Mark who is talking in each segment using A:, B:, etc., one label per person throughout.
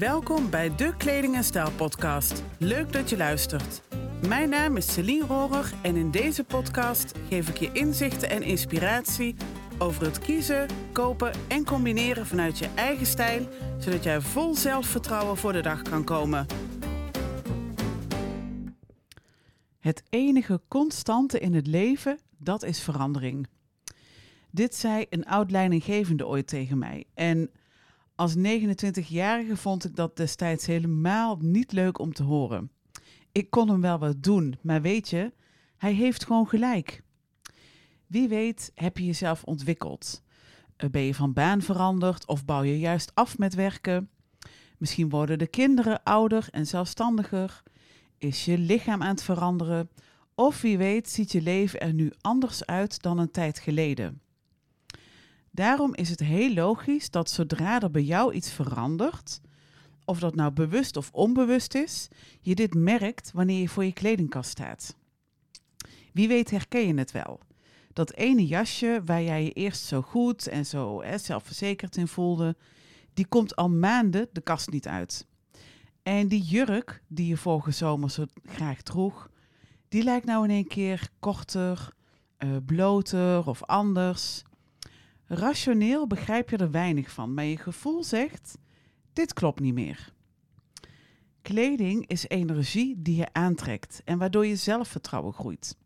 A: Welkom bij de Kleding en Stijl podcast. Leuk dat je luistert. Mijn naam is Celine Rohrer en in deze podcast geef ik je inzichten en inspiratie over het kiezen, kopen en combineren vanuit je eigen stijl, zodat jij vol zelfvertrouwen voor de dag kan komen. Het enige constante in het leven, dat is verandering. Dit zei een oud leidinggevende ooit tegen mij. En als 29-jarige vond ik dat destijds helemaal niet leuk om te horen. Ik kon hem wel wat doen, maar weet je, hij heeft gewoon gelijk. Wie weet heb je jezelf ontwikkeld. Eh, ben je van baan veranderd of bouw je juist af met werken? Misschien worden de kinderen ouder en zelfstandiger. Is je lichaam aan het veranderen? Of wie weet ziet je leven er nu anders uit dan een tijd geleden. Daarom is het heel logisch dat zodra er bij jou iets verandert, of dat nou bewust of onbewust is, je dit merkt wanneer je voor je kledingkast staat. Wie weet herken je het wel. Dat ene jasje waar jij je eerst zo goed en zo zelfverzekerd in voelde, die komt al maanden de kast niet uit. En die jurk die je vorige zomer zo graag droeg, die lijkt nou in één keer korter, uh, bloter of anders. Rationeel begrijp je er weinig van, maar je gevoel zegt: dit klopt niet meer. Kleding is energie die je aantrekt en waardoor je zelfvertrouwen groeit.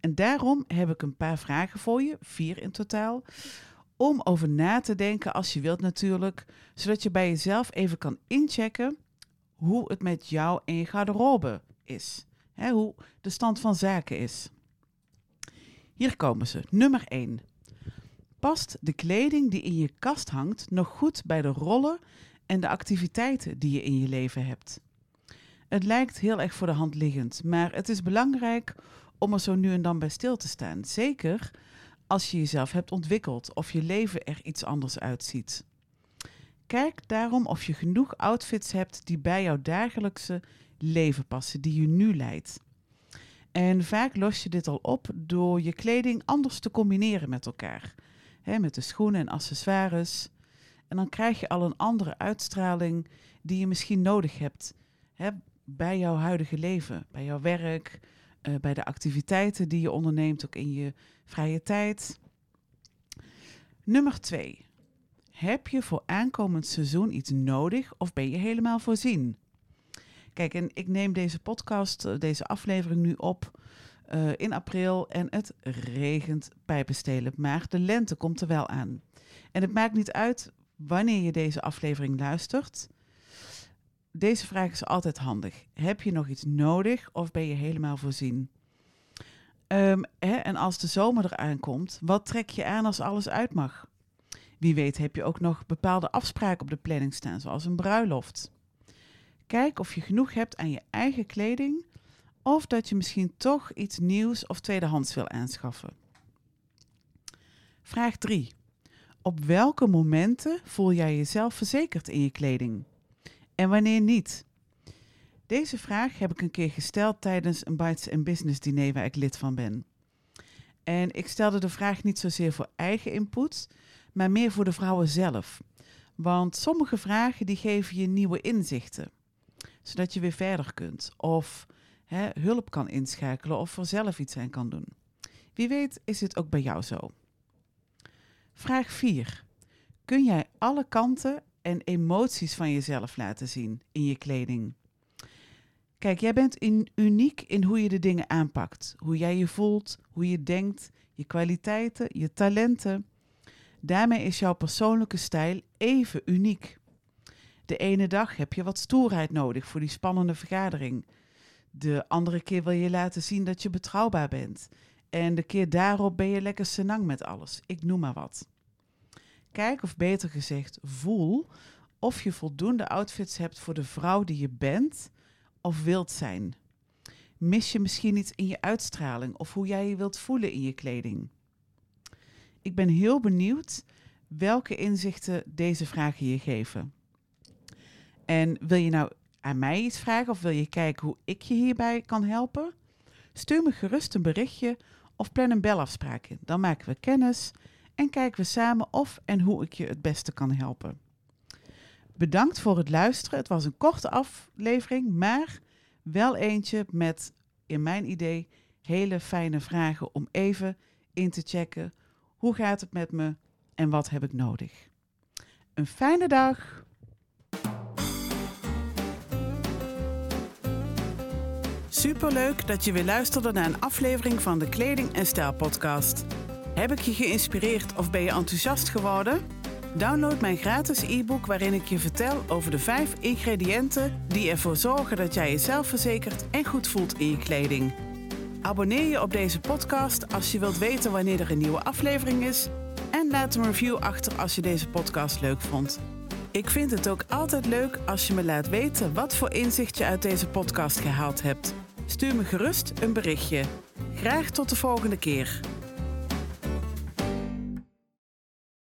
A: En daarom heb ik een paar vragen voor je, vier in totaal, om over na te denken als je wilt natuurlijk, zodat je bij jezelf even kan inchecken hoe het met jou en je garderobe is. Hè, hoe de stand van zaken is. Hier komen ze. Nummer 1. Past de kleding die in je kast hangt nog goed bij de rollen en de activiteiten die je in je leven hebt? Het lijkt heel erg voor de hand liggend, maar het is belangrijk om er zo nu en dan bij stil te staan. Zeker als je jezelf hebt ontwikkeld of je leven er iets anders uitziet. Kijk daarom of je genoeg outfits hebt die bij jouw dagelijkse leven passen, die je nu leidt. En vaak los je dit al op door je kleding anders te combineren met elkaar hè, met de schoenen en accessoires. En dan krijg je al een andere uitstraling die je misschien nodig hebt hè, bij jouw huidige leven, bij jouw werk, uh, bij de activiteiten die je onderneemt, ook in je vrije tijd. Nummer twee. Heb je voor aankomend seizoen iets nodig of ben je helemaal voorzien? Kijk, en ik neem deze podcast, eh, deze aflevering nu op uh, in april en het regent pijpenstelen. Maar de lente komt er wel aan. En het maakt niet uit wanneer je deze aflevering luistert. Deze vraag is altijd handig. Heb je nog iets nodig of ben je helemaal voorzien? Um, hè, en als de zomer eraan komt, wat trek je aan als alles uit mag? Wie weet heb je ook nog bepaalde afspraken op de planning staan, zoals een bruiloft. Kijk of je genoeg hebt aan je eigen kleding of dat je misschien toch iets nieuws of tweedehands wil aanschaffen. Vraag 3. Op welke momenten voel jij jezelf verzekerd in je kleding? En wanneer niet? Deze vraag heb ik een keer gesteld tijdens een Bites Business diner waar ik lid van ben. En ik stelde de vraag niet zozeer voor eigen input, maar meer voor de vrouwen zelf. Want sommige vragen die geven je nieuwe inzichten, zodat je weer verder kunt. Of hulp kan inschakelen of er zelf iets aan kan doen. Wie weet is het ook bij jou zo. Vraag 4. Kun jij alle kanten en emoties van jezelf laten zien in je kleding? Kijk, jij bent in, uniek in hoe je de dingen aanpakt. Hoe jij je voelt, hoe je denkt, je kwaliteiten, je talenten. Daarmee is jouw persoonlijke stijl even uniek. De ene dag heb je wat stoerheid nodig voor die spannende vergadering. De andere keer wil je laten zien dat je betrouwbaar bent. En de keer daarop ben je lekker senang met alles. Ik noem maar wat. Kijk, of beter gezegd, voel of je voldoende outfits hebt voor de vrouw die je bent of wilt zijn. Mis je misschien iets in je uitstraling of hoe jij je wilt voelen in je kleding? Ik ben heel benieuwd welke inzichten deze vragen je geven. En wil je nou aan mij iets vragen of wil je kijken hoe ik je hierbij kan helpen? Stuur me gerust een berichtje of plan een belafspraak in. Dan maken we kennis en kijken we samen of en hoe ik je het beste kan helpen. Bedankt voor het luisteren. Het was een korte aflevering, maar wel eentje met, in mijn idee, hele fijne vragen om even in te checken. Hoe gaat het met me en wat heb ik nodig? Een fijne dag! Superleuk dat je weer luisterde naar een aflevering van de Kleding en Stijl podcast. Heb ik je geïnspireerd of ben je enthousiast geworden? Download mijn gratis e-book waarin ik je vertel over de vijf ingrediënten die ervoor zorgen dat jij jezelf verzekert en goed voelt in je kleding. Abonneer je op deze podcast als je wilt weten wanneer er een nieuwe aflevering is en laat een review achter als je deze podcast leuk vond. Ik vind het ook altijd leuk als je me laat weten wat voor inzicht je uit deze podcast gehaald hebt. Stuur me gerust een berichtje. Graag tot de volgende keer.